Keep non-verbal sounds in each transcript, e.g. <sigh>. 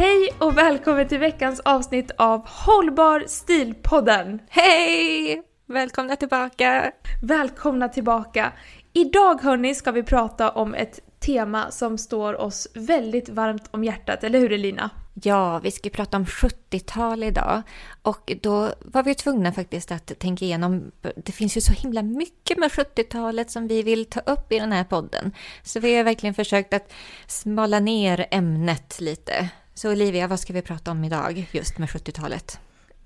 Hej och välkommen till veckans avsnitt av Hållbar stil-podden! Hej! Välkomna tillbaka! Välkomna tillbaka! Idag hörni ska vi prata om ett tema som står oss väldigt varmt om hjärtat, eller hur Elina? Ja, vi ska prata om 70-tal idag. Och då var vi tvungna faktiskt att tänka igenom, det finns ju så himla mycket med 70-talet som vi vill ta upp i den här podden. Så vi har verkligen försökt att smala ner ämnet lite. Så Olivia, vad ska vi prata om idag just med 70-talet?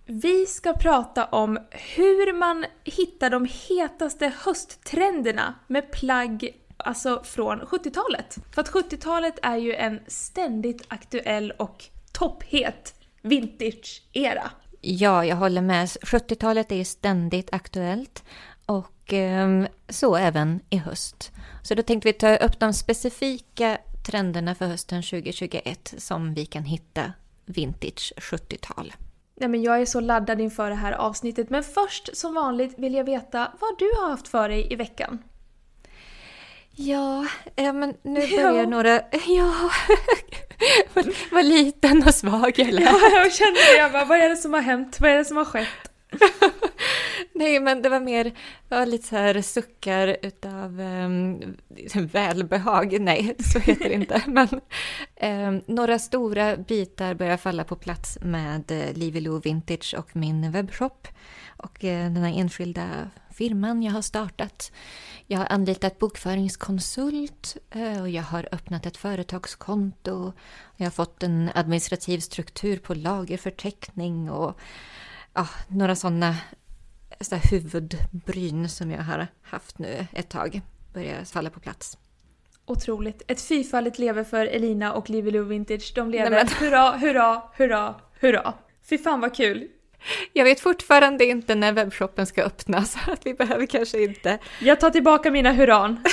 Vi ska prata om hur man hittar de hetaste hösttrenderna med plagg alltså från 70-talet. För att 70-talet är ju en ständigt aktuell och topphet vintage-era. Ja, jag håller med. 70-talet är ju ständigt aktuellt och eh, så även i höst. Så då tänkte vi ta upp de specifika trenderna för hösten 2021 som vi kan hitta vintage 70-tal. Nej, men jag är så laddad inför det här avsnittet men först som vanligt vill jag veta vad du har haft för dig i veckan. Ja, ja men nu börjar <laughs> ja. några... <laughs> Ja, vad liten och svag jag lät. Ja, jag kände det. Jag bara, vad är det som har hänt? Vad är det som har skett? <laughs> <laughs> Nej, men det var mer var lite så här suckar utav um, <laughs> välbehag. Nej, <laughs> så heter det inte. Men um, några stora bitar börjar falla på plats med uh, Livy Vintage och min webbshop. Och uh, den här enskilda firman jag har startat. Jag har anlitat bokföringskonsult eh, och jag har öppnat ett företagskonto. Jag har fått en administrativ struktur på lagerförteckning och ja, några sådana så huvudbryn som jag har haft nu ett tag börjar falla på plats. Otroligt. Ett fyrfaldigt lever för Elina och Livy Lou Vintage. De lever. Nej, men... Hurra, hurra, hurra, hurra. Fy fan vad kul. Jag vet fortfarande inte när webbshoppen ska öppnas, så <laughs> att vi behöver kanske inte... Jag tar tillbaka mina hurran. <laughs>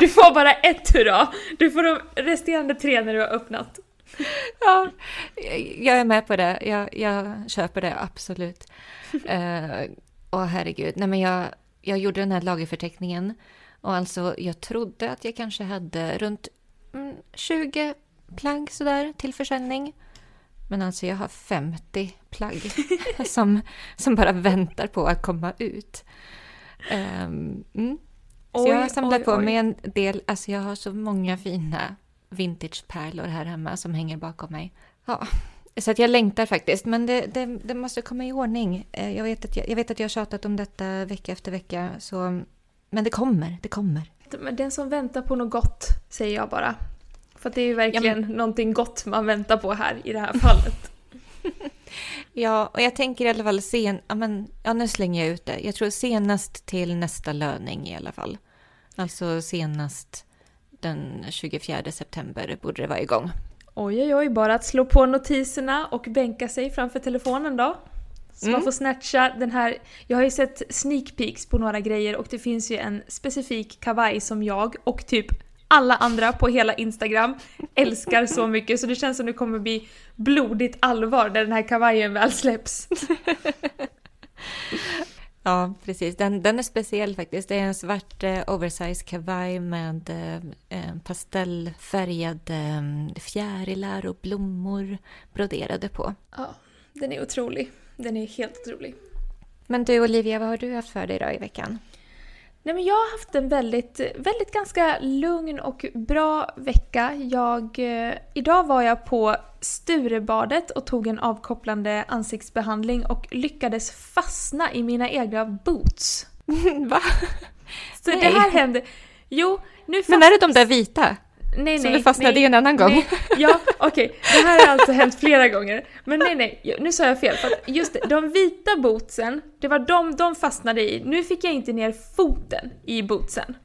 Du får bara ett hurra. Du får de resterande tre när du har öppnat. <laughs> Ja, jag är med på det. Jag, jag köper det absolut. uh, <laughs> åh herregud, nej men jag, jag gjorde den här lagerförteckningen och alltså jag trodde att jag kanske hade runt mm, 20 plagg sådär till försäljning. Men alltså jag har 50 plagg <laughs> som, som bara väntar på att komma ut. Um, mm. Så oj, jag har samlat oj, på oj. mig en del, alltså jag har så många fina vintagepärlor här hemma som hänger bakom mig. Ja, så att jag längtar faktiskt, men det, det, det måste komma i ordning. Eh, jag vet, att jag, jag vet att jag har tjatat om detta vecka efter vecka, så, men det kommer, det kommer. Den som väntar på något gott, säger jag bara. För det är ju verkligen ja, men... någonting gott man väntar på här i det här fallet. <laughs> ja, och jag tänker i alla fall sen, ja, men, ja nu slänger jag ut det. Jag tror senast till nästa löning i alla fall. Alltså senast den 24 september borde det vara igång. Oj, oj, oj, bara att slå på notiserna och bänka sig framför telefonen då. Så mm. man får snatcha den här... Jag har ju sett sneak peeks på några grejer och det finns ju en specifik kavaj som jag och typ alla andra på hela Instagram älskar så mycket så det känns som det kommer bli blodigt allvar när den här kavajen väl släpps. <laughs> Ja, precis. Den, den är speciell faktiskt. Det är en svart eh, oversize kavaj med eh, pastellfärgade eh, fjärilar och blommor broderade på. Ja, den är otrolig. Den är helt otrolig. Men du Olivia, vad har du haft för dig då i veckan? Nej, men jag har haft en väldigt, väldigt ganska lugn och bra vecka. Jag, eh, idag var jag på Sturebadet och tog en avkopplande ansiktsbehandling och lyckades fastna i mina egna boots. <laughs> Va? Så Nej. det här hände... Jo, nu fast... Men är det de där vita? Nej, Som nej, du fastnade nej, i en annan gång? Nej. Ja, okej. Okay. Det här har alltså hänt flera gånger. Men nej, nej, nu sa jag fel. För just det, de vita bootsen, det var de de fastnade i. Nu fick jag inte ner foten i bootsen.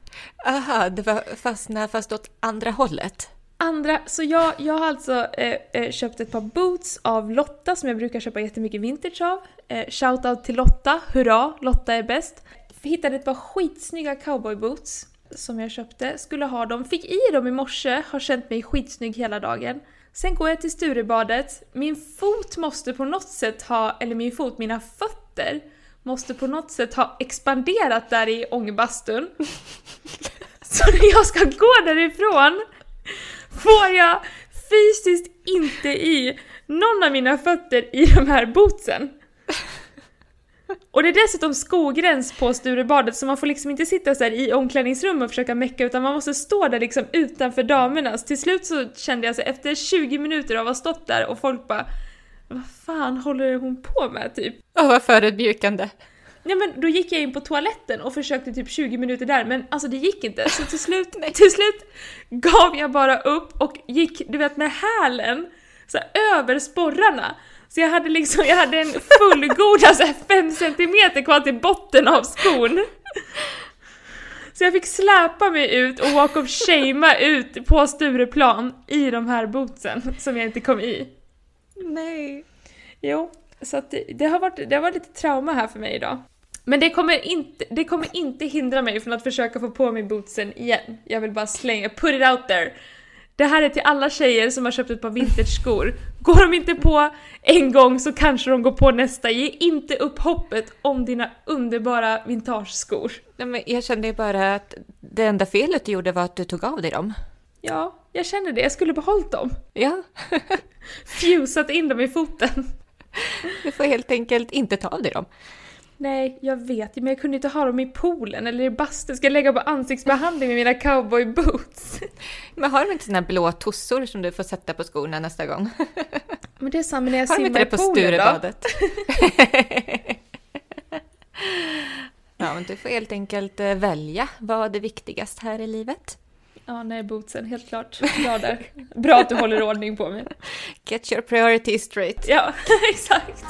Aha, det var fastna fast åt andra hållet? Andra, så jag, jag har alltså eh, eh, köpt ett par boots av Lotta som jag brukar köpa jättemycket vintage av. Eh, Shoutout till Lotta, hurra, Lotta är bäst. Hittade ett par skitsnygga cowboyboots som jag köpte, skulle ha dem, fick i dem i morse, har känt mig skitsnygg hela dagen. Sen går jag till Sturebadet, min fot måste på något sätt ha, eller min fot, mina fötter måste på något sätt ha expanderat där i ångbastun. <laughs> Så när jag ska gå därifrån får jag fysiskt inte i någon av mina fötter i de här bootsen. Och det är dessutom skogräns på Sturebadet så man får liksom inte sitta så i omklädningsrum och försöka mecka utan man måste stå där liksom utanför damernas. Till slut så kände jag så efter 20 minuter av att ha stått där och folk bara Vad fan håller hon på med typ? Åh vad förödmjukande. Ja men då gick jag in på toaletten och försökte typ 20 minuter där men alltså det gick inte så till slut, <laughs> till slut gav jag bara upp och gick du vet med hälen så över sporrarna så jag hade liksom, jag hade en fullgoda så 5 cm kvar till botten av skon. Så jag fick släpa mig ut och walk of shamea ut på Stureplan i de här bootsen som jag inte kom i. Nej. Jo, så att det, det, har varit, det har varit lite trauma här för mig idag. Men det kommer, inte, det kommer inte hindra mig från att försöka få på mig bootsen igen. Jag vill bara slänga, put it out there. Det här är till alla tjejer som har köpt ett par vintage-skor. Går de inte på en gång så kanske de går på nästa. Ge inte upp hoppet om dina underbara vintageskor. Nej, men jag kände bara att det enda felet du gjorde var att du tog av dig dem. Ja, jag känner det. Jag skulle behållit dem. Ja. <laughs> Fusat in dem i foten. Du får helt enkelt inte ta av dig dem. Nej, jag vet men jag kunde inte ha dem i poolen eller i bastun. Ska jag lägga på ansiktsbehandling med mina cowboyboots? Men har de inte såna blå tossor som du får sätta på skorna nästa gång? Men det är samma när jag har simmar i poolen Har de inte det på Sturebadet? <laughs> ja, men du får helt enkelt eh, välja vad är viktigast här i livet. Ja, nej, bootsen, helt klart. Bra där. Bra att du håller ordning på mig. <laughs> Get your priorities straight. Ja, <laughs> exakt.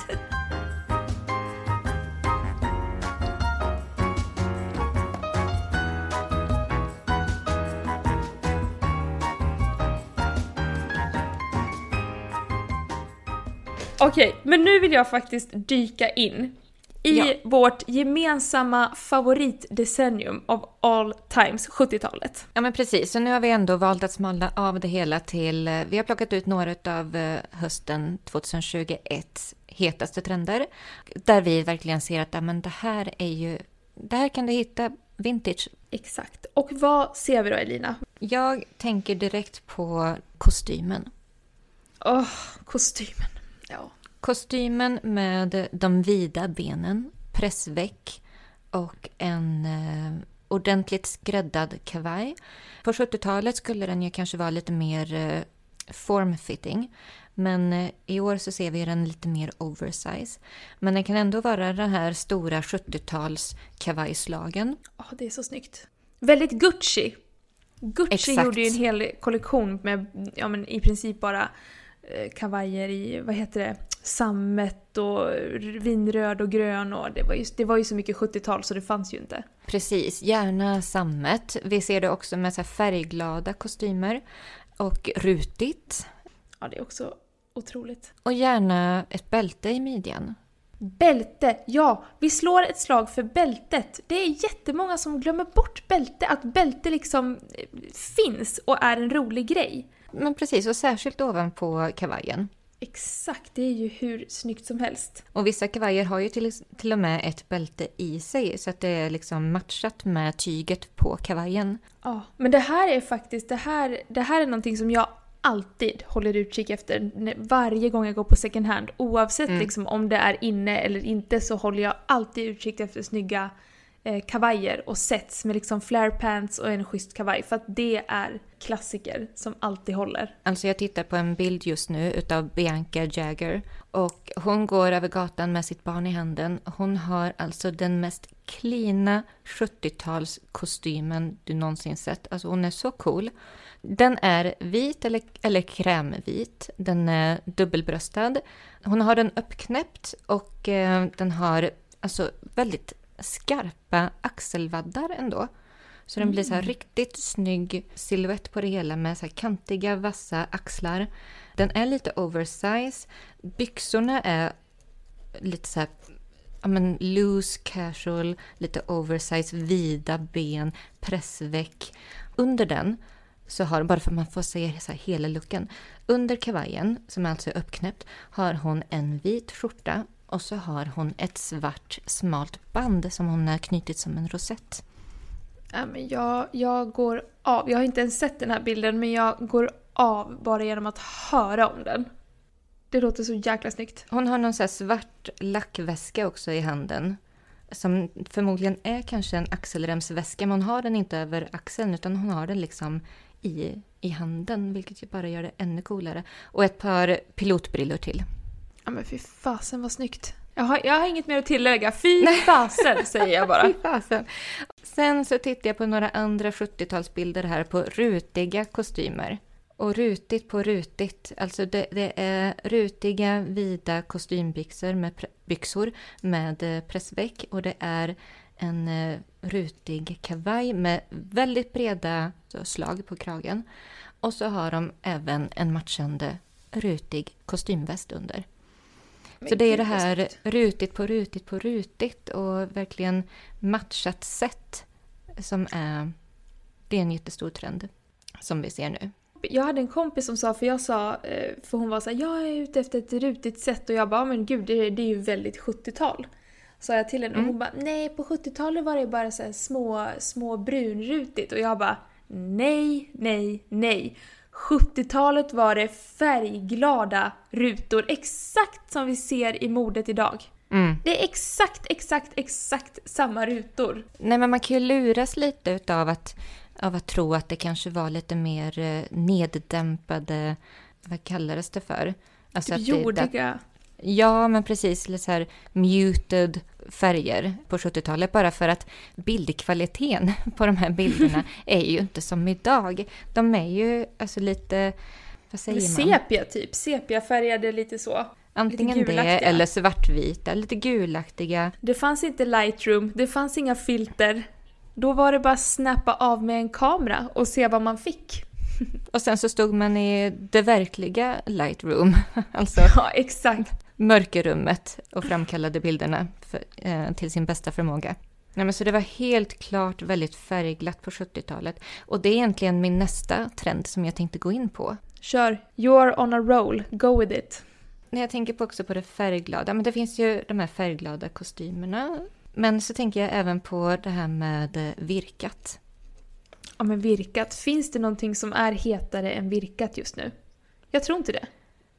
Okej, men nu vill jag faktiskt dyka in i ja. vårt gemensamma favoritdecennium av all times, 70-talet. Ja men precis, så nu har vi ändå valt att smalna av det hela till, eh, vi har plockat ut några av eh, hösten 2021 hetaste trender. Där vi verkligen ser att ja, men det här är ju, där kan du hitta vintage. Exakt. Och vad ser vi då Elina? Jag tänker direkt på kostymen. Åh, oh, kostymen. Ja. Kostymen med de vida benen, pressväck och en eh, ordentligt skräddad kavaj. På 70-talet skulle den ju kanske vara lite mer eh, formfitting. Men eh, i år så ser vi den lite mer oversize. Men den kan ändå vara den här stora 70-tals kavajslagen. Ja, oh, det är så snyggt. Väldigt Gucci. Gucci Exakt. gjorde ju en hel kollektion med ja, men i princip bara kavajer i, vad heter det, sammet och vinröd och grön och det var ju, det var ju så mycket 70-tal så det fanns ju inte. Precis, gärna sammet. Vi ser det också med så färgglada kostymer och rutigt. Ja, det är också otroligt. Och gärna ett bälte i midjan. Bälte, ja, vi slår ett slag för bältet. Det är jättemånga som glömmer bort bälte, att bälte liksom eh, finns och är en rolig grej. Men precis, och särskilt ovanpå kavajen. Exakt, det är ju hur snyggt som helst. Och vissa kavajer har ju till, till och med ett bälte i sig så att det är liksom matchat med tyget på kavajen. Ja, men det här är faktiskt, det här, det här är någonting som jag alltid håller utkik efter varje gång jag går på second hand. Oavsett mm. liksom om det är inne eller inte så håller jag alltid utkik efter snygga eh, kavajer och sets med liksom flare pants och en schysst kavaj. För att det är klassiker som alltid håller. Alltså jag tittar på en bild just nu utav Bianca Jagger. Och hon går över gatan med sitt barn i handen. Hon har alltså den mest klina 70-talskostymen du någonsin sett. Alltså hon är så cool. Den är vit eller, eller krämvit. Den är dubbelbröstad. Hon har den uppknäppt och eh, den har alltså väldigt skarpa axelvaddar ändå. Så den blir så mm. riktigt snygg silhuett på det hela med så kantiga, vassa axlar. Den är lite oversize. Byxorna är lite så här ja, men loose casual, lite oversize, vida ben, pressväck. Under den så har, bara för att man får se så hela looken, under kavajen, som alltså är uppknäppt, har hon en vit skjorta och så har hon ett svart smalt band som hon har knutit som en rosett. Ja, men jag, jag går av. Jag har inte ens sett den här bilden men jag går av bara genom att höra om den. Det låter så jäkla snyggt. Hon har någon så svart lackväska också i handen. Som förmodligen är kanske en axelremsväska men hon har den inte över axeln utan hon har den liksom i, i handen vilket ju bara gör det ännu coolare. Och ett par pilotbrillor till. Ja men fy fasen vad snyggt. Jag har, jag har inget mer att tillägga. Fy fasen säger jag bara. <laughs> fy fasen. Sen så tittar jag på några andra 70-talsbilder här på rutiga kostymer. Och rutigt på rutigt, alltså det, det är rutiga vida kostymbyxor med, byxor med eh, pressväck och det är en eh, rutig kavaj med väldigt breda slag på kragen. Och så har de även en matchande rutig kostymväst under. Så det är det här rutigt på rutigt på rutigt och verkligen matchat sätt som är, det är en jättestor trend som vi ser nu. Jag hade en kompis som sa, för jag sa, eh, för hon var så här, jag är ute efter ett rutigt sätt och jag bara, men gud det, det är ju väldigt 70-tal. Sa jag till henne och hon mm. bara, nej på 70-talet var det bara så små, små brunrutigt och jag bara, nej, nej, nej. 70-talet var det färgglada rutor, exakt som vi ser i modet idag. Mm. Det är exakt, exakt, exakt samma rutor. Nej, men man kan ju luras lite utav att, av att tro att det kanske var lite mer eh, neddämpade, vad kallades det för? Alltså typ jordiga. Ja, men precis. Lite så här muted färger på 70-talet. Bara för att bildkvaliteten <laughs> på de här bilderna <laughs> är ju inte som idag. De är ju alltså lite, vad säger man? Sepia typ. Sepiafärgade lite så. Antingen det eller svartvita, lite gulaktiga. Det fanns inte Lightroom, det fanns inga filter. Då var det bara snappa av med en kamera och se vad man fick. <laughs> Och sen så stod man i det verkliga Lightroom. Alltså, ja, exakt mörkerrummet och framkallade bilderna för, eh, till sin bästa förmåga. Nej, men så det var helt klart väldigt färgglatt på 70-talet. Och det är egentligen min nästa trend som jag tänkte gå in på. Kör! You're on a roll, go with it! När jag tänker på också på det färgglada, men det finns ju de här färgglada kostymerna. Men så tänker jag även på det här med eh, virkat. Ja men virkat, finns det någonting som är hetare än virkat just nu? Jag tror inte det.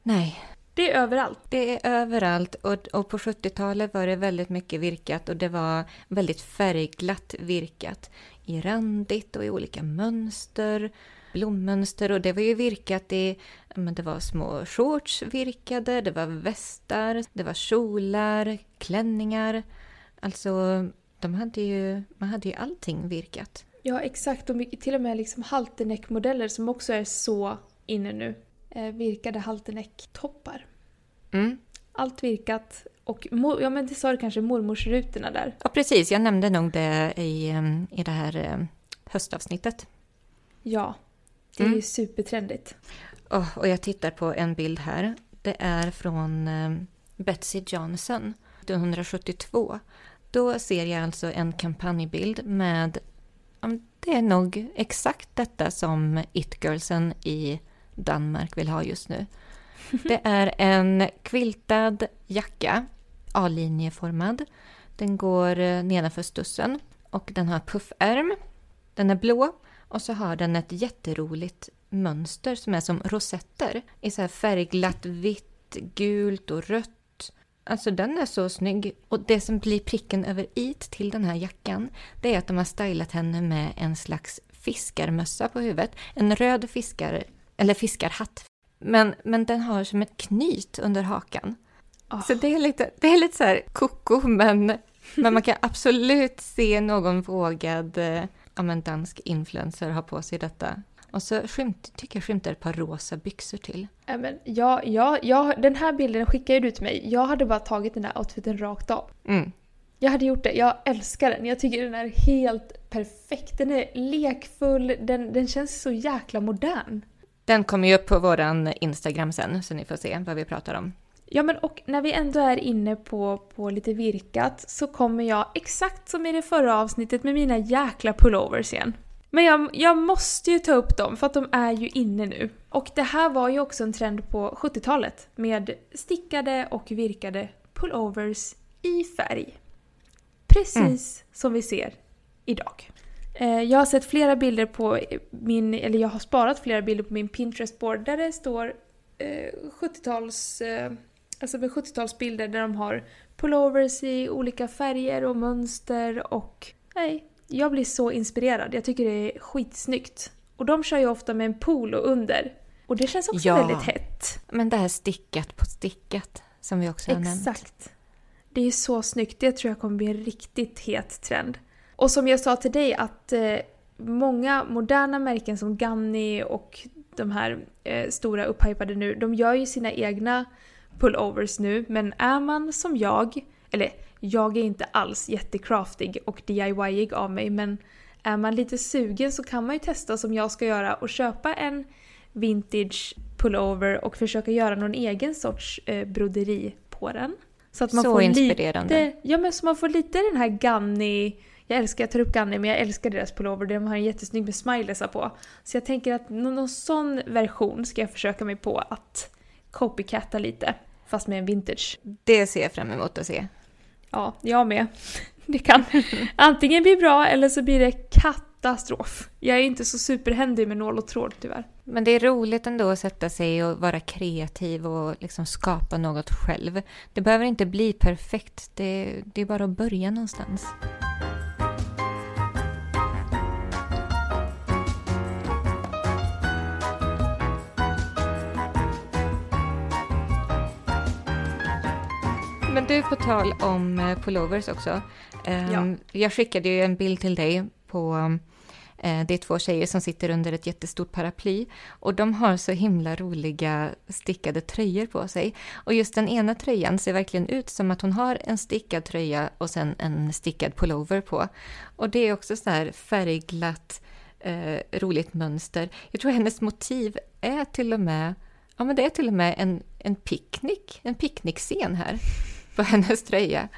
Nej, det är överallt. Det är överallt och, och på 70-talet var det väldigt mycket virkat och det var väldigt färgglatt virkat. I randigt och i olika mönster, blommönster och det var ju virkat i, men det var små shorts virkade, det var västar, det var kjolar, klänningar. Alltså, de hade ju, man hade ju allting virkat. Ja, exakt. Och till och med liksom halterneck-modeller som också är så inne nu. Eh, virkade halterneck-toppar. Mm. Allt virkat och ja, men det sa du kanske mormorsrutorna där. Ja, precis. Jag nämnde nog det i, i det här eh, höstavsnittet. Ja, det är mm. ju supertrendigt. Oh, och jag tittar på en bild här. Det är från eh, Betsy Johnson. 1972. Då ser jag alltså en kampanjbild med, det är nog exakt detta som It-girlsen i Danmark vill ha just nu. <laughs> Det är en quiltad jacka, A-linjeformad. Den går eh, nedanför stussen och den har puffärm. Den är blå och så har den ett jätteroligt mönster som är som rosetter i så här färgglatt vitt, gult och rött. Alltså den är så snygg. Och det som blir pricken över i till den här jackan det är att de har stylat henne med en slags fiskarmössa på huvudet. En röd fiskar, eller fiskarhatt. Men, men den har som ett knyt under hakan. Oh. Så det är lite, det är lite så här koko, men, men man kan <laughs> absolut se någon vågad eh, ja, men dansk influencer ha på sig detta. Och så skymt, tycker jag skymtar ett par rosa byxor till. Ja, men ja, ja, ja, den här bilden skickade du till mig. Jag hade bara tagit den här outfiten rakt av. Mm. Jag hade gjort det. Jag älskar den. Jag tycker den är helt perfekt. Den är lekfull. Den, den känns så jäkla modern. Den kommer ju upp på våran Instagram sen, så ni får se vad vi pratar om. Ja men och när vi ändå är inne på, på lite virkat så kommer jag exakt som i det förra avsnittet med mina jäkla pullovers igen. Men jag, jag måste ju ta upp dem för att de är ju inne nu. Och det här var ju också en trend på 70-talet med stickade och virkade pullovers i färg. Precis mm. som vi ser idag. Eh, jag har sett flera bilder på min, eller jag har sparat flera bilder på min Pinterest-board där det står 70-tals, eh, eh, alltså med 70-talsbilder där de har pullovers i olika färger och mönster och nej, jag blir så inspirerad. Jag tycker det är skitsnyggt. Och de kör ju ofta med en polo under. Och det känns också ja, väldigt hett. men det här stickat på stickat som vi också har Exakt. nämnt. Exakt. Det är så snyggt. Det tror jag kommer bli en riktigt het trend. Och som jag sa till dig att eh, många moderna märken som Ganni och de här eh, stora upphypade nu, de gör ju sina egna pullovers nu. Men är man som jag, eller jag är inte alls jättecraftig och DIYig av mig men är man lite sugen så kan man ju testa som jag ska göra och köpa en vintage pullover och försöka göra någon egen sorts eh, broderi på den. Så att man så får inspirerande. Lite, ja men så man får lite den här Ganni jag älskar, Ganni men jag älskar deras pullover. De har en jättesnygg med smileysar på. Så jag tänker att någon, någon sån version ska jag försöka mig på att copycatta lite. Fast med en vintage. Det ser jag fram emot att se. Ja, jag med. <laughs> Det kan antingen bli bra eller så blir det katastrof. Jag är inte så superhändig med nål och tråd tyvärr. Men det är roligt ändå att sätta sig och vara kreativ och liksom skapa något själv. Det behöver inte bli perfekt, det, det är bara att börja någonstans. Men du, på tal om eh, pullovers också. Um, ja. Jag skickade ju en bild till dig på uh, det är två tjejer som sitter under ett jättestort paraply och de har så himla roliga stickade tröjor på sig. Och just den ena tröjan ser verkligen ut som att hon har en stickad tröja och sen en stickad pullover på. Och det är också så här färgglatt, uh, roligt mönster. Jag tror hennes motiv är till och med Ja, men det är till och med en, en picknick, en picknickscen här på <laughs> hennes tröja.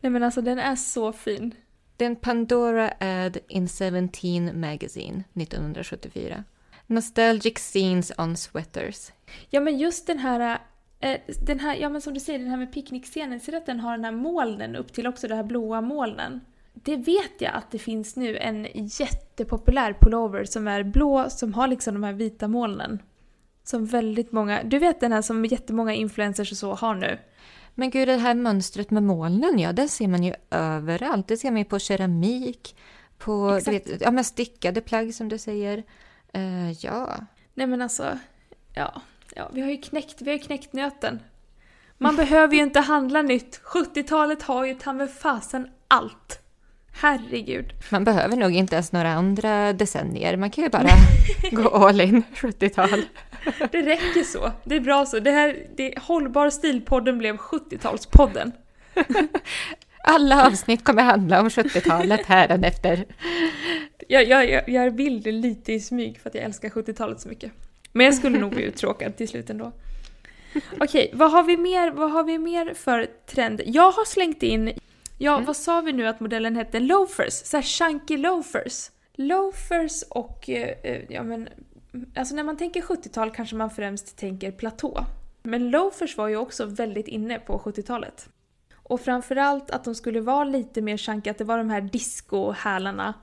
Nej men alltså den är så fin. Det är en Pandora ad in 17 Magazine 1974. Nostalgic scenes on sweaters. Ja men just den här, eh, den här, ja men som du säger, den här med picknickscenen, ser du att den har den här molnen upp till också, de här blåa molnen? Det vet jag att det finns nu en jättepopulär pullover som är blå, som har liksom de här vita molnen. Som väldigt många, du vet den här som jättemånga influencers och så har nu. Men gud, det här mönstret med molnen, ja, det ser man ju överallt. Det ser man ju på keramik, på vet, ja, men stickade plagg som du säger. Uh, ja. Nej men alltså, ja, ja, vi har ju knäckt, vi har ju knäckt nöten. Man behöver ju inte handla nytt. 70-talet har ju ta med fasen allt. Herregud. Man behöver nog inte ens några andra decennier. Man kan ju bara <laughs> gå all in 70-tal. Det räcker så. Det är bra så. Det här, det, Hållbar stilpodden blev 70-talspodden. Alla avsnitt kommer handla om 70-talet hädanefter. Jag, jag, jag gör bilden lite i smyg för att jag älskar 70-talet så mycket. Men jag skulle nog bli uttråkad till slut ändå. Okej, vad har vi mer, vad har vi mer för trend? Jag har slängt in, ja Mm. vad sa vi nu att modellen hette? Loafers, så här chunky loafers. Loafers och, eh, eh, ja men, alltså när man tänker 70-tal kanske man främst tänker platå. Men loafers var ju också väldigt inne på 70-talet. Och framförallt att de skulle vara lite mer chunky, att det var de här disco-hälarna.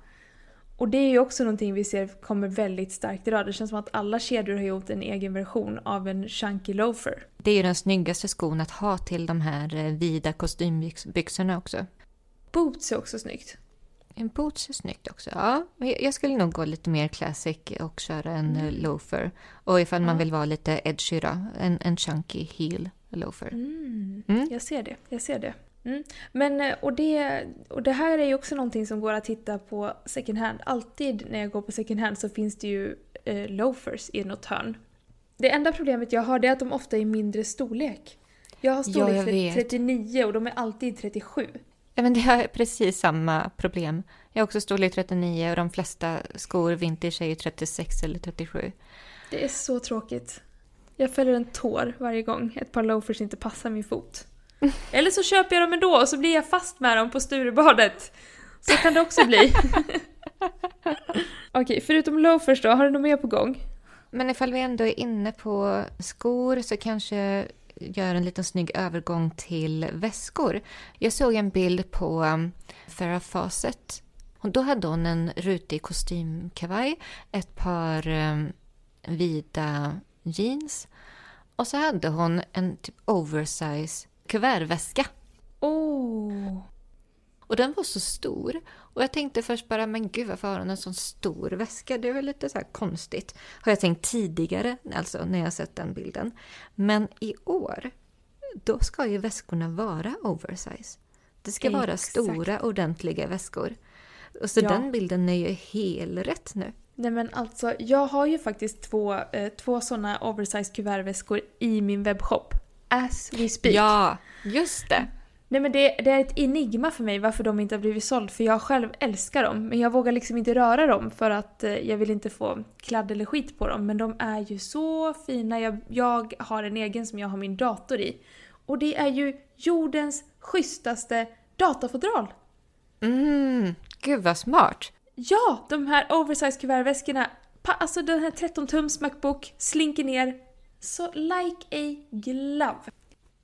Och det är ju också någonting vi ser kommer väldigt starkt idag. Det känns som att alla kedjor har gjort en egen version av en chunky loafer. Det är ju den snyggaste skon att ha till de här eh, vida kostymbyxorna också. Boots är också snyggt. En boots är snyggt också. Ja, jag- jag skulle nog gå lite mer classic och köra en mm. loafer. Och ifall man Ja. vill vara lite edgy då, en, en chunky heel loafer. Mm. Mm. Jag ser det, jag ser det. Mm. Men, eh, och det, och det här är ju också någonting som går att hitta på second hand. Alltid när jag går på second hand så finns det ju eh, loafers i något hörn. Det enda problemet jag har är att de ofta är mindre storlek. Jag har storlek jag vet. 39 och de är alltid 37. Ja, men det är precis samma problem. Jag har också storlek 39 och de flesta skor vintage är ju 36 eller 37. Det är så tråkigt. Jag fäller en tår varje gång ett par loafers inte passar min fot. <laughs> Eller så köper jag dem ändå och så blir jag fast med dem på Sturebadet. Så kan det också bli. <laughs> Okej, förutom loafers då, har du något mer på gång? Men ifall vi ändå är inne på skor så kanske gör en liten snygg övergång till väskor. Jag såg en bild på um, Farrah Fawcett. Och då hade hon en rutig kostymkavaj, ett par um, vida jeans och så hade hon en typ oversize kuvertväska. Oh. Och den var så stor. Och jag tänkte först bara, men gud varför har hon en sån stor väska? Det är väl lite så konstigt. Har jag tänkt tidigare, alltså när jag sett den bilden. Men i år, då ska ju väskorna vara oversize. Det ska vara Exakt. stora, ordentliga väskor. Och så Ja. den bilden är ju helrätt nu. Nej men alltså, jag har ju faktiskt två, eh, två såna oversize kuvertväskor i min webbshop. As we speak. Ja, just det. Nej men det, det är ett enigma för mig varför de inte har blivit såld för jag själv älskar dem men jag vågar liksom inte röra dem för att eh, jag vill inte få kladd eller skit på dem men de är ju så fina. Jag, jag har en egen som jag har min dator i och det är ju jordens schysstaste datafodral. Mm, gud vad smart. Ja, de här oversize kuvertväskorna. Alltså den här 13-tums Macbook slinker ner så like a glove.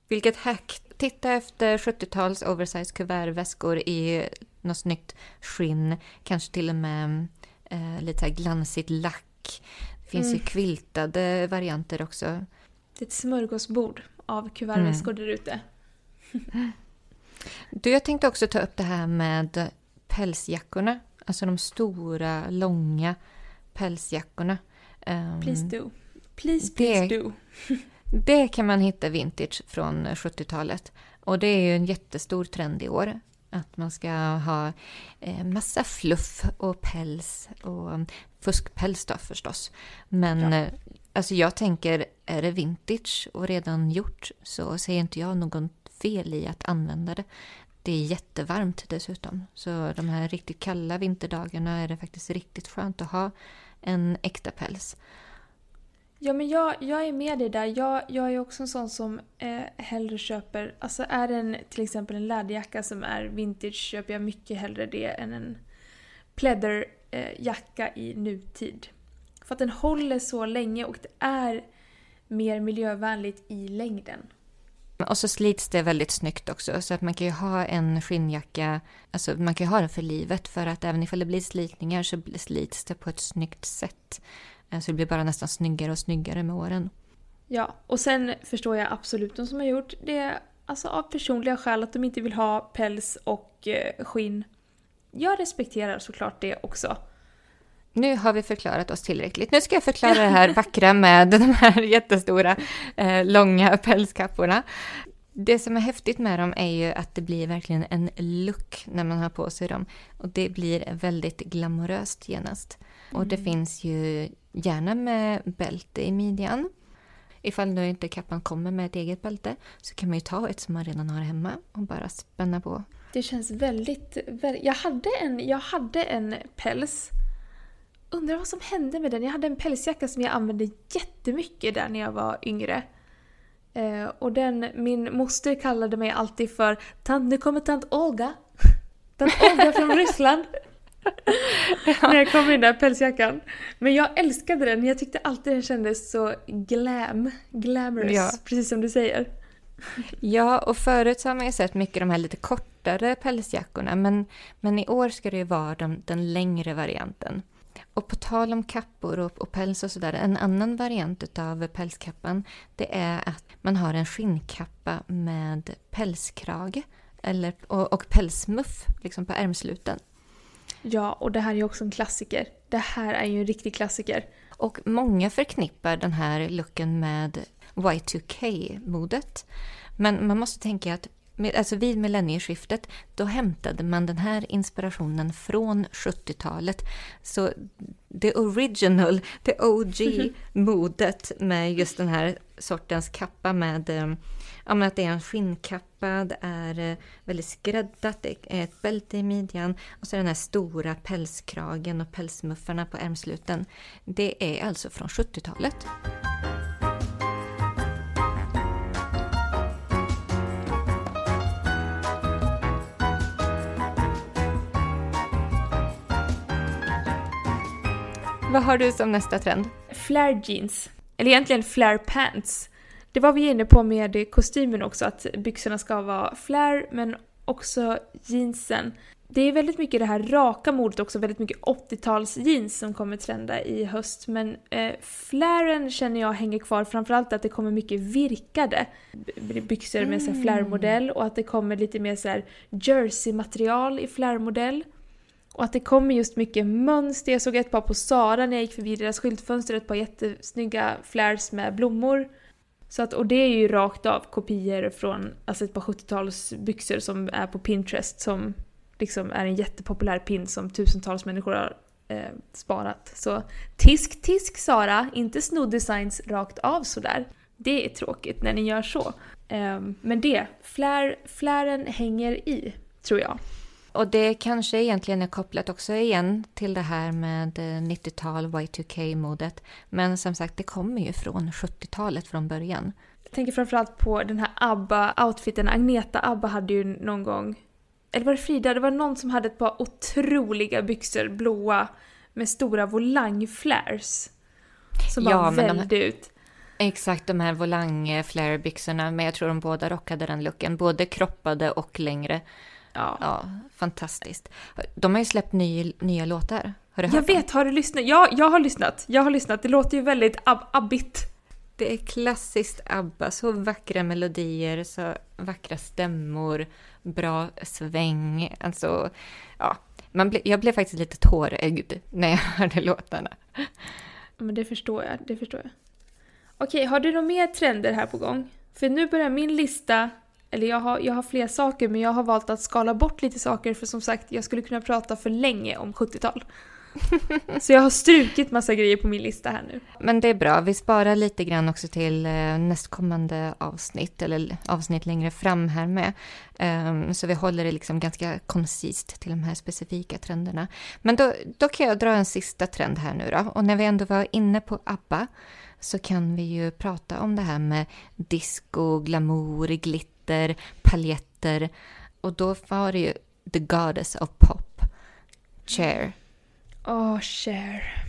Vilket hack. Titta efter 70-tals oversize kuvertväskor i något snyggt skinn. Kanske till och med eh, lite glansigt lack. Det finns ju quiltade varianter också. Det är ett smörgåsbord av kuvertväskor där ute. <laughs> Du, jag tänkte också ta upp det här med pälsjackorna. Alltså de stora, långa pälsjackorna. Ehm, Please do. Please, Det- please do. <laughs> Det kan man hitta vintage från 70-talet. Och det är ju en jättestor trend i år. Att man ska ha eh, massa fluff och päls och fuskpäls då förstås. Men Ja. eh, alltså jag tänker, är det vintage och redan gjort så ser inte jag någon fel i att använda det. Det är jättevarmt dessutom. Så de här riktigt kalla vinterdagarna är det faktiskt riktigt skönt att ha en äkta päls. Ja men jag, jag är med dig där. Jag, jag är också en sån som eh, hellre köper, alltså är det en, till exempel en läderjacka som är vintage köper jag mycket hellre det än en pleatherjacka eh, i nutid. För att den håller så länge och det är mer miljövänligt i längden. Och så slits det väldigt snyggt också. Så att man kan ju ha en skinnjacka, alltså man kan ju ha den för livet. För att även ifall det blir slitningar så slits det på ett snyggt sätt. Eh, Så det blir bara nästan snyggare och snyggare med åren. Ja, och sen förstår jag absolut de som har gjort det alltså av personliga skäl att de inte vill ha päls och eh, skinn. Jag respekterar såklart det också. Nu har vi förklarat oss tillräckligt. Nu ska jag förklara det här vackra med de här jättestora, eh, långa pälskapporna. Det som är häftigt med dem är ju att det blir verkligen en look när man har på sig dem. Och det blir väldigt glamoröst genast. Och det finns ju gärna med bälte i midjan. Ifall nu inte kappan kommer med ett eget bälte så kan man ju ta ett som man redan har hemma och bara spänna på. Det känns väldigt... Jag hade en, jag hade en päls. Undrar vad som hände med den. Jag hade en pälsjacka som jag använde jättemycket där när jag var yngre. Eh, och den, min moster kallade mig alltid för tant, nu kommer tant Olga. <laughs> tant Olga från Ryssland. När jag kom i den där pälsjackan. Men jag älskade den, jag tyckte alltid den kändes så glam, glamorous, Ja. precis som du säger. Ja, och förut så har man ju sett mycket de här lite kortare pälsjackorna, men, men i år ska det ju vara de, den längre varianten. Och på tal om kappor och, och päls och sådär, en annan variant av pälskappan, det är att man har en skinnkappa med pälskrage eller, och, och pälsmuff liksom på ärmsluten. Ja, och det här är också en klassiker. Det här är ju en riktig klassiker. Och många förknippar den här looken med Y2K-modet. Men man måste tänka att med, alltså vid millennieskiftet då hämtade man den här inspirationen från 70-talet. Så det original, det OG-modet <laughs> med just den här sortens kappa med eh, ja, men att det är en skinnkappa, det är eh, väldigt skräddat, det är ett bälte i midjan och så den här stora pälskragen och pälsmuffarna på ärmsluten. Det är alltså från 70-talet. Vad har du som nästa trend? Flare jeans. Eller egentligen flare pants. Det var vi inne på med kostymen också, att byxorna ska vara flare men också jeansen. Det är väldigt mycket det här raka modet också, väldigt mycket 80-tals jeans som kommer trenda i höst. Men eh, flaren känner jag hänger kvar, framförallt att det kommer mycket virkade byxor med mm. flare-modell och att det kommer lite mer så jersey-material i flare-modell. Och att det kommer just mycket mönster. Jag såg ett par på Sara när jag gick förbi deras skyltfönster, ett par jättesnygga flares med blommor. Så att, och det är ju rakt av kopior från alltså ett par 70-talsbyxor som är på Pinterest som liksom är en jättepopulär pin som tusentals människor har eh, sparat. Så tisk tisk Sara, inte sno designs rakt av sådär. Det är tråkigt när ni gör så. Eh, men det, flär, flären hänger i, tror jag. Och det kanske egentligen är kopplat också igen till det här med 90-tal Y2K-modet. Men som sagt, det kommer ju från 70-talet från början. Jag tänker framförallt på den här ABBA-outfiten. Agneta ABBA hade ju någon gång, eller var det Frida? Det var någon som hade ett par otroliga byxor, blåa, med stora volangflares. Som bara Ja, vällde ut. Exakt, de här volang-flare-byxorna. Men jag tror de båda rockade den looken. Både kroppade och längre. Ja. Ja, fantastiskt. De har ju släppt ny, nya låtar. Har du hört Jag vet, har du lyssnat? Ja, jag har lyssnat. Jag har lyssnat. Det låter ju väldigt ab- abbigt. Det är klassiskt ABBA. Så vackra melodier, så vackra stämmor, bra sväng. Alltså, ja. Man ble, jag blev faktiskt lite tårögd när jag <laughs> hörde låtarna. Men det förstår jag, det förstår jag. Okej, har du några mer trender här på gång? För nu börjar min lista, eller jag har, jag har fler saker men jag har valt att skala bort lite saker för som sagt jag skulle kunna prata för länge om 70-tal. <laughs> Så jag har strukit massa grejer på min lista här nu. Men det är bra. Vi sparar lite grann också till eh, nästkommande avsnitt, eller avsnitt längre fram här med. Ehm, så vi håller det liksom ganska koncist till de här specifika trenderna. Men då, då kan jag dra en sista trend här nu då. Och när vi ändå var inne på ABBA så kan vi ju prata om det här med disco, glamour, glitter, paljetter. Och då var det ju The Goddess of Pop, Cher. Åh, Cher.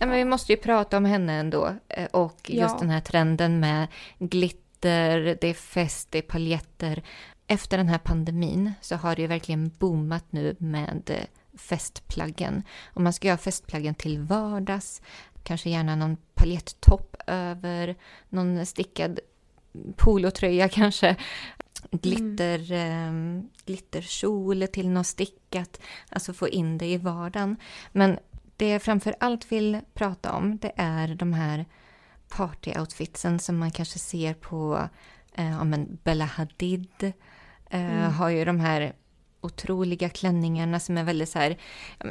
Ja, men vi måste ju prata om henne ändå. Eh, Och just Ja. den här trenden med glitter, det är fest, det är paljetter. Efter den här pandemin så har det ju verkligen boomat nu med eh, festplaggen. Och man ska göra festplaggen till vardags. Kanske gärna någon paljettopp över, någon stickad polotröja <laughs> kanske. Glitter, eh, glitterkjol till något stickat. Alltså få in det i vardagen. Men det jag framför allt vill prata om det är de här partyoutfitsen som man kanske ser på eh, men Bella Hadid. Eh, Har ju de här otroliga klänningarna som är väldigt så här,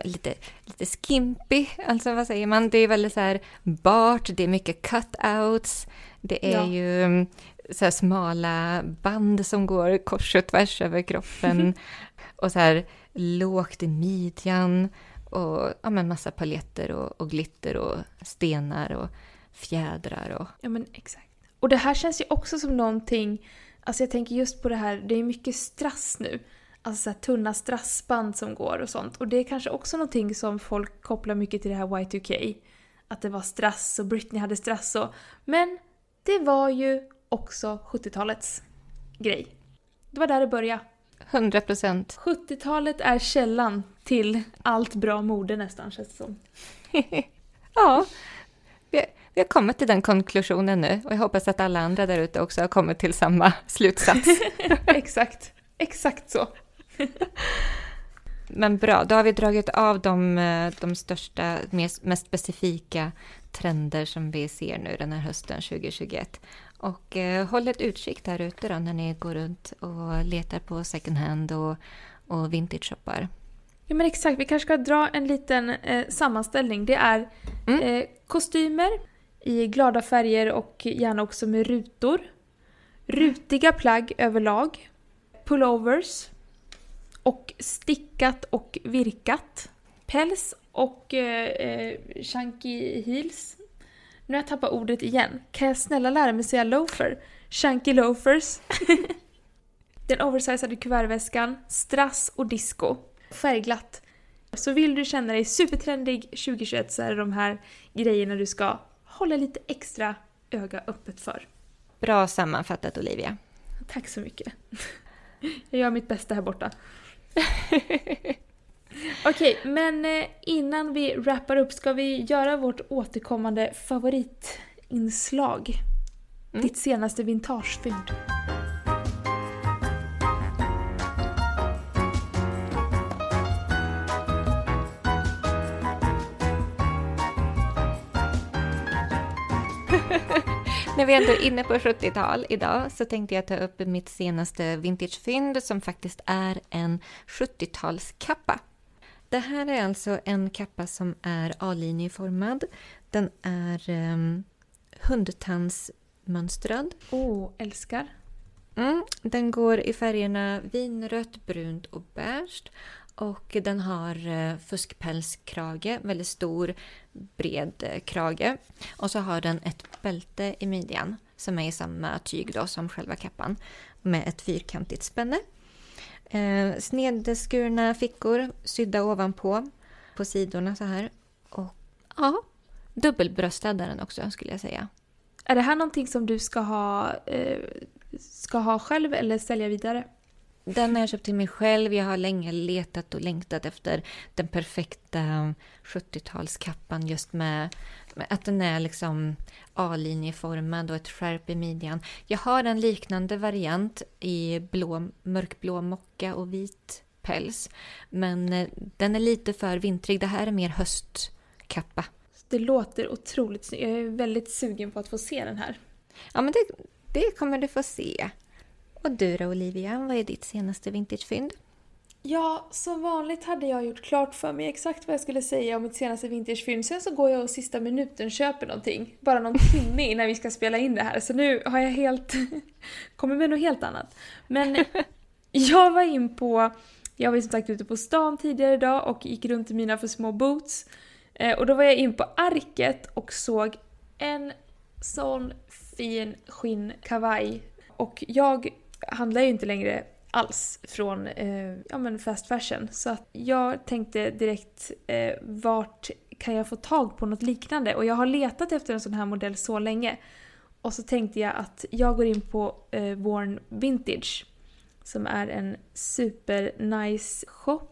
lite, lite skimpy. Alltså vad säger man? Det är väldigt så här bart, det är mycket cutouts. Det är Ja. ju mm, så här smala band som går kors och tvärs över kroppen. <laughs> och så här lågt i midjan. Och ja, men massa paljetter och, och glitter och stenar och fjädrar. Och, Ja men exakt. Och det här känns ju också som någonting, alltså jag tänker just på det här, det är mycket strass nu. Alltså så här tunna strassband som går och sånt. Och det är kanske också någonting som folk kopplar mycket till det här Y2K. Att det var strass och Britney hade strass och... Men det var ju också 70-talets grej. Det var där det började. 100 procent. 70-talet är källan till allt bra mode nästan känns det som. <laughs> ja, vi, vi har kommit till den konklusionen nu och jag hoppas att alla andra där ute också har kommit till samma <laughs> slutsats. <laughs> exakt, exakt så. Men bra, då har vi dragit av de, eh, de största, mest specifika trender som vi ser nu den här hösten 2021. Och eh, håll ett utkik där ute då när ni går runt och letar på second hand och, och vintage-shoppar. Ja men exakt, vi kanske ska dra en liten eh, sammanställning. Det är mm. eh, kostymer i glada färger och gärna också med rutor. Rutiga plagg överlag. Pullovers. Och stickat och virkat. Päls och eh, eh chunky heels. Nu har jag tappat ordet igen. Kan jag snälla lära mig säga loafer? Chunky loafers. <laughs> Den oversizade kuvertväskan, strass och disco. Färgglatt. Så vill du känna dig supertrendig 2021 så är det de här grejerna du ska hålla lite extra öga öppet för. Bra sammanfattat Olivia. Tack så mycket. Jag gör mitt bästa här borta. <laughs> Okej, okay, men eh, innan vi wrappar upp ska vi göra vårt återkommande favoritinslag. Mm. Ditt senaste vintagefynd. <laughs> När vi ändå är inne på 70-tal idag så tänkte jag ta upp mitt senaste vintagefynd som faktiskt är en 70-talskappa. Det här är alltså en kappa som är A-linjeformad. Den är um, hundtandsmönstrad. Åh, oh, älskar! Mm, den går i färgerna vinrött, brunt och beige. Och den har uh, fuskpälskrage, väldigt stor bred uh, krage. Och så har den ett bälte i midjan som är i samma tyg då som själva kappan med ett fyrkantigt spänne. Eh, snedskurna fickor sydda ovanpå på sidorna så här. Och ja, dubbelbröstad är den också skulle jag säga. Är det här någonting som du ska ha, eh, ska ha själv eller sälja vidare? Den har jag köpt till mig själv. Jag har länge letat och längtat efter den perfekta 70-talskappan just med, med, att den är liksom A-linjeformad och ett skärp i midjan. Jag har en liknande variant i blå, mörkblå mocka och vit päls. Men eh, den är lite för vintrig. Det här är mer höstkappa. Det låter otroligt Jag är väldigt sugen på att få se den här. Ja, men det, det kommer du få se. Och du då Olivia, vad är ditt senaste vintagefynd? Ja, som vanligt hade jag gjort klart för mig exakt vad jag skulle säga om mitt senaste vintagefynd. Sen så går jag och sista minuten köper någonting. Bara någon timme innan vi ska spela in det här. Så nu har jag helt... <laughs> kommit med något helt annat. Men <laughs> jag var in på... Jag var som sagt ute på stan tidigare idag och gick runt i mina för små boots. Eh, och då var jag in på Arket och såg en sån fin skinnkavaj. Och jag handlar ju inte längre alls från eh, ja, men fast fashion. Så att jag tänkte direkt eh, vart kan jag få tag på något liknande? Och jag har letat efter en sån här modell så länge. Och så tänkte jag att jag går in på eh, Worn Vintage som är en super nice shop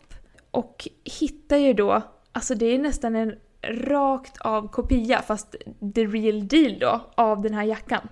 och hittar ju då, alltså det är nästan en rakt av kopia fast the real deal då av den här jackan.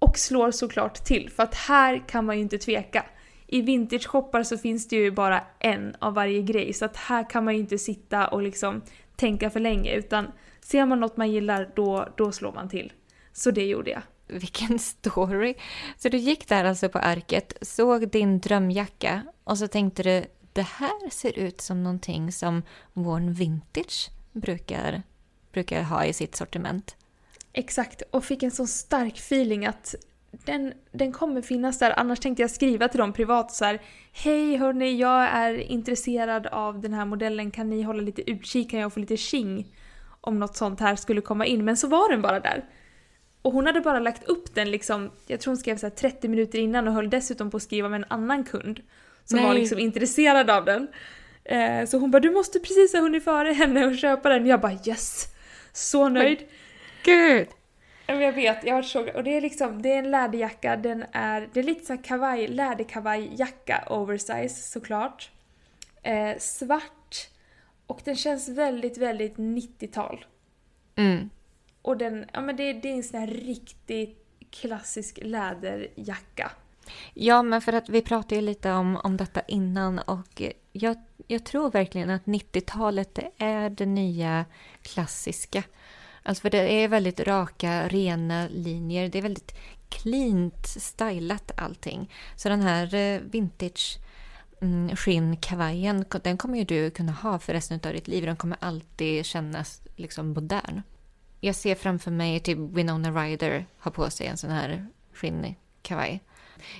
Och slår såklart till för att här kan man ju inte tveka. I vintage-shoppar så finns det ju bara en av varje grej så att här kan man ju inte sitta och liksom tänka för länge utan ser man något man gillar då, då slår man till. Så det gjorde jag. Vilken story! Så du gick där alltså på arket, såg din drömjacka och så tänkte du det här ser ut som någonting som Worn Vintage brukar, brukar ha i sitt sortiment. Exakt, och fick en så stark feeling att den, den kommer finnas där. Annars tänkte jag skriva till dem privat så här. Hej hörni, jag är intresserad av den här modellen. Kan ni hålla lite utkik? Kan jag få lite tjing? Om något sånt här skulle komma in. Men så var den bara där. Och hon hade bara lagt upp den liksom, jag tror hon skrev så här 30 minuter innan och höll dessutom på att skriva med en annan kund. Som Nej. var liksom intresserad av den. Eh, så hon bara du måste precis ha hunnit före henne och köpa den. Jag bara yes! Så nöjd. Gud! Jag vet, jag har så Och det är liksom, det är en läderjacka, den är, det är lite så här kavaj, läderkavajjacka oversize såklart. Eh, svart. Och den känns väldigt, väldigt 90-tal. Mm. Och den, ja men det, det är en sån här riktigt klassisk läderjacka. Ja, men för att vi pratade ju lite om, om detta innan och jag, jag tror verkligen att 90-talet det är det nya klassiska. Alltså för det är väldigt raka, rena linjer. Det är väldigt cleant stylat allting. Så den här eh, vintage-skinnkavajen mm, den kommer ju du kunna ha för resten av ditt liv. Den kommer alltid kännas liksom modern. Jag ser framför mig typ Winona Ryder ha på sig en sån här skinnkavaj.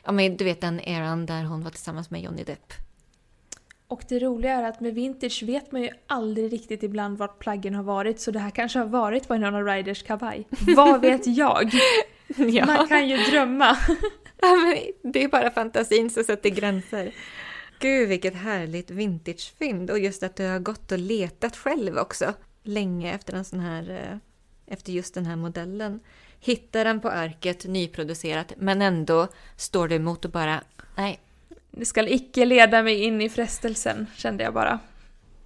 Ja, men du vet den eran där hon var tillsammans med Johnny Depp. Och det roliga är att med vintage vet man ju aldrig riktigt ibland vart plaggen har varit så det här kanske har varit Winona Ryders kavaj. Vad vet <laughs> jag? Ja. Man kan ju drömma. <laughs> ja, men det är bara fantasin som sätter gränser. Gud, vilket härligt vintagefynd. Och just att du har gått och letat själv också. Länge efter en sån här... eh, Efter just den här modellen. Hittar den på arket, nyproducerat, men ändå står du emot och bara... Nej, det ska icke leda mig in i frestelsen, kände jag bara.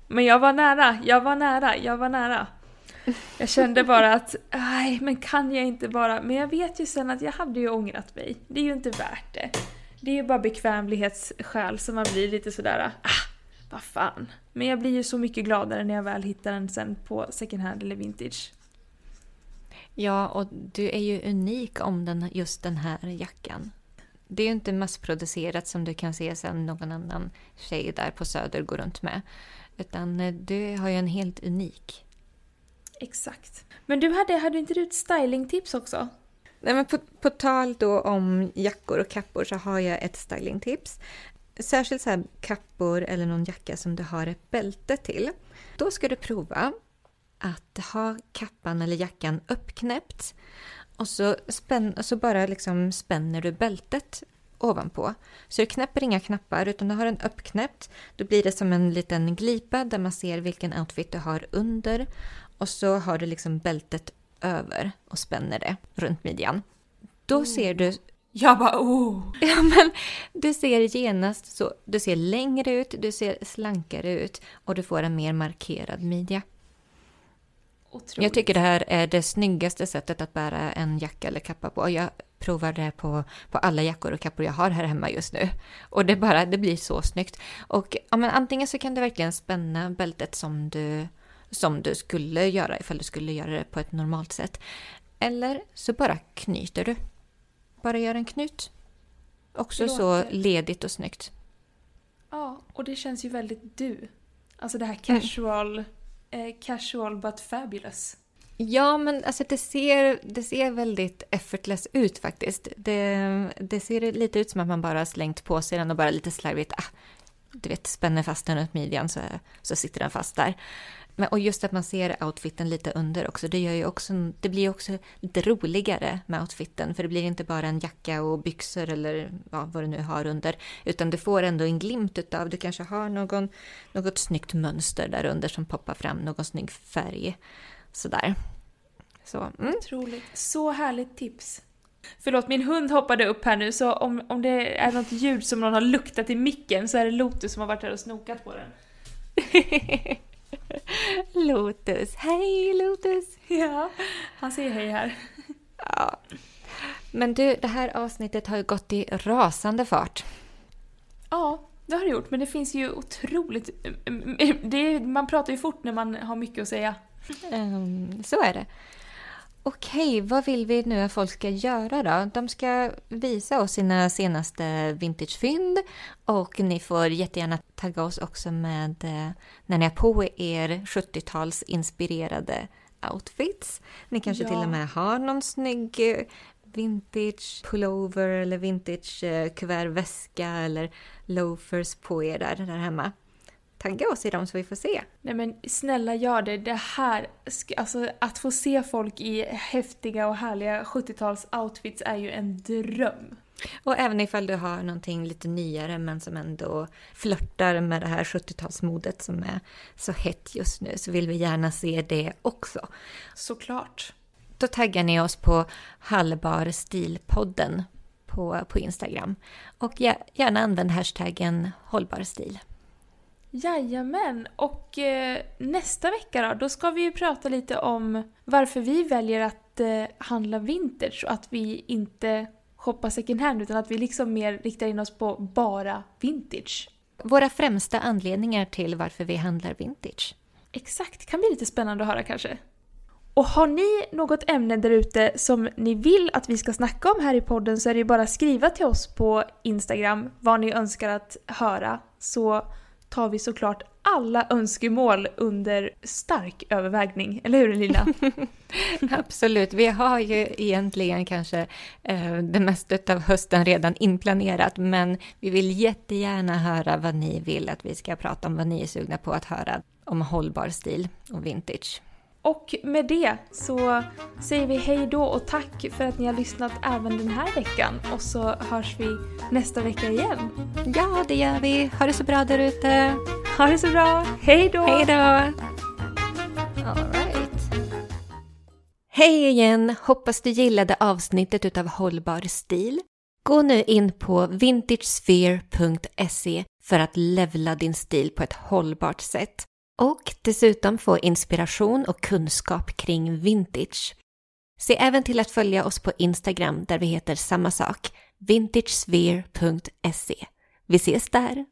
Men jag var nära, jag var nära, jag var nära. Jag kände bara att, nej men kan jag inte bara... Men jag vet ju sen att jag hade ju ångrat mig. Det är ju inte värt det. Det är ju bara bekvämlighetsskäl som man blir lite sådär, ah, vad fan. Men jag blir ju så mycket gladare när jag väl hittar den sen på second hand eller vintage. Ja, och du är ju unik om den, just den här jackan. Det är ju inte massproducerat som du kan se sen någon annan tjej där på Söder går runt med. Utan eh, du har ju en helt unik. Exakt. Men du hade, hade inte du ett stylingtips också? Nej, men på, på tal då om jackor och kappor så har jag ett stylingtips. Särskilt så här kappor eller någon jacka som du har ett bälte till. Då ska du prova att ha kappan eller jackan uppknäppt och så, spänn, så bara liksom spänner du bältet ovanpå. Så du knäpper inga knappar utan du har den uppknäppt. Då blir det som en liten glipa där man ser vilken outfit du har under och så har du liksom bältet över och spänner det runt midjan. Då ser du Jag bara oh! <laughs> Ja, men du ser genast så, du ser längre ut, du ser slankare ut och du får en mer markerad midja. Otroligt. Jag tycker det här är det snyggaste sättet att bära en jacka eller kappa på. Jag provar det på, på alla jackor och kappor jag har här hemma just nu. Och det, bara, det blir så snyggt. Och ja, men antingen så kan du verkligen spänna bältet som du, som du skulle göra ifall du skulle göra det på ett normalt sätt. Eller så bara knyter du. Bara gör en knut. Också så ledigt och snyggt. Ja, och det känns ju väldigt du. Alltså det här Mm casual, eh, casual but fabulous. Ja, men alltså det ser, det ser väldigt effortless ut faktiskt. Det, det ser lite ut som att man bara har slängt på sig den och bara lite slarvigt, ah, du vet, spänner fast den runt midjan så, så sitter den fast där. Men, och just att man ser outfiten lite under också, det, gör ju också, det blir också lite roligare med outfiten. För det blir inte bara en jacka och byxor eller ja, vad du nu har under. Utan du får ändå en glimt utav, du kanske har någon, något snyggt mönster där under som poppar fram, någon snygg färg. Sådär. Så, mm. Otroligt. Så härligt tips. Förlåt, min hund hoppade upp här nu så om, om det är något ljud som någon har luktat i micken så är det Lotus som har varit här och snokat på den. <laughs> Lotus, hej Lotus! Ja, han säger hej här. Ja. Men du, det här avsnittet har ju gått i rasande fart. Ja, det har det gjort, men det finns ju otroligt... Det är, man pratar ju fort när man har mycket att säga. Ehm, så är det. Okej, vad vill vi nu att folk ska göra då? De ska visa oss sina senaste vintagefynd och ni får jättegärna tagga oss också med eh, när ni har på er 70-tals inspirerade outfits. Ni kanske Ja. till och med har någon snygg eh, vintage pullover eller vintage eh, kuvertväska eller loafers på er där, där hemma. Tagga oss i dem så vi får se. Nej men snälla gör det. Det här, alltså att få se folk i häftiga och härliga 70-tals outfits är ju en dröm. Och även ifall du har någonting lite nyare men som ändå flörtar med det här 70-talsmodet som är så hett just nu så vill vi gärna se det också. Såklart. Då taggar ni oss på Hallbar stilpodden på, på Instagram. Och gärna använd hashtaggen hållbar stil. Jajamän, och eh, nästa vecka då, då ska vi ju prata lite om varför vi väljer att eh, handla vintage och att vi inte shoppa second hand utan att vi liksom mer riktar in oss på bara vintage. Våra främsta anledningar till varför vi handlar vintage. Exakt, kan bli lite spännande att höra kanske. Och har ni något ämne där ute som ni vill att vi ska snacka om här i podden så är det ju bara att skriva till oss på Instagram vad ni önskar att höra så tar vi såklart alla önskemål under stark övervägning, eller hur Lilla? <laughs> <laughs> Absolut, vi har ju egentligen kanske eh, det mesta av hösten redan inplanerat, men vi vill jättegärna höra vad ni vill att vi ska prata om, vad ni är sugna på att höra om hållbar stil och vintage. Och med det så säger vi hej då och tack för att ni har lyssnat även den här veckan. Och så hörs vi nästa vecka igen. Ja, det gör vi. Ha det så bra där ute. Ha det så bra. Hej då! Hej då! All right. Hej igen! Hoppas du gillade avsnittet utav Hållbar stil. Gå nu in på vintagesphere.se för att levla din stil på ett hållbart sätt och dessutom få inspiration och kunskap kring vintage. Se även till att följa oss på Instagram där vi heter samma sak, vintagesphere.se. Vi ses där!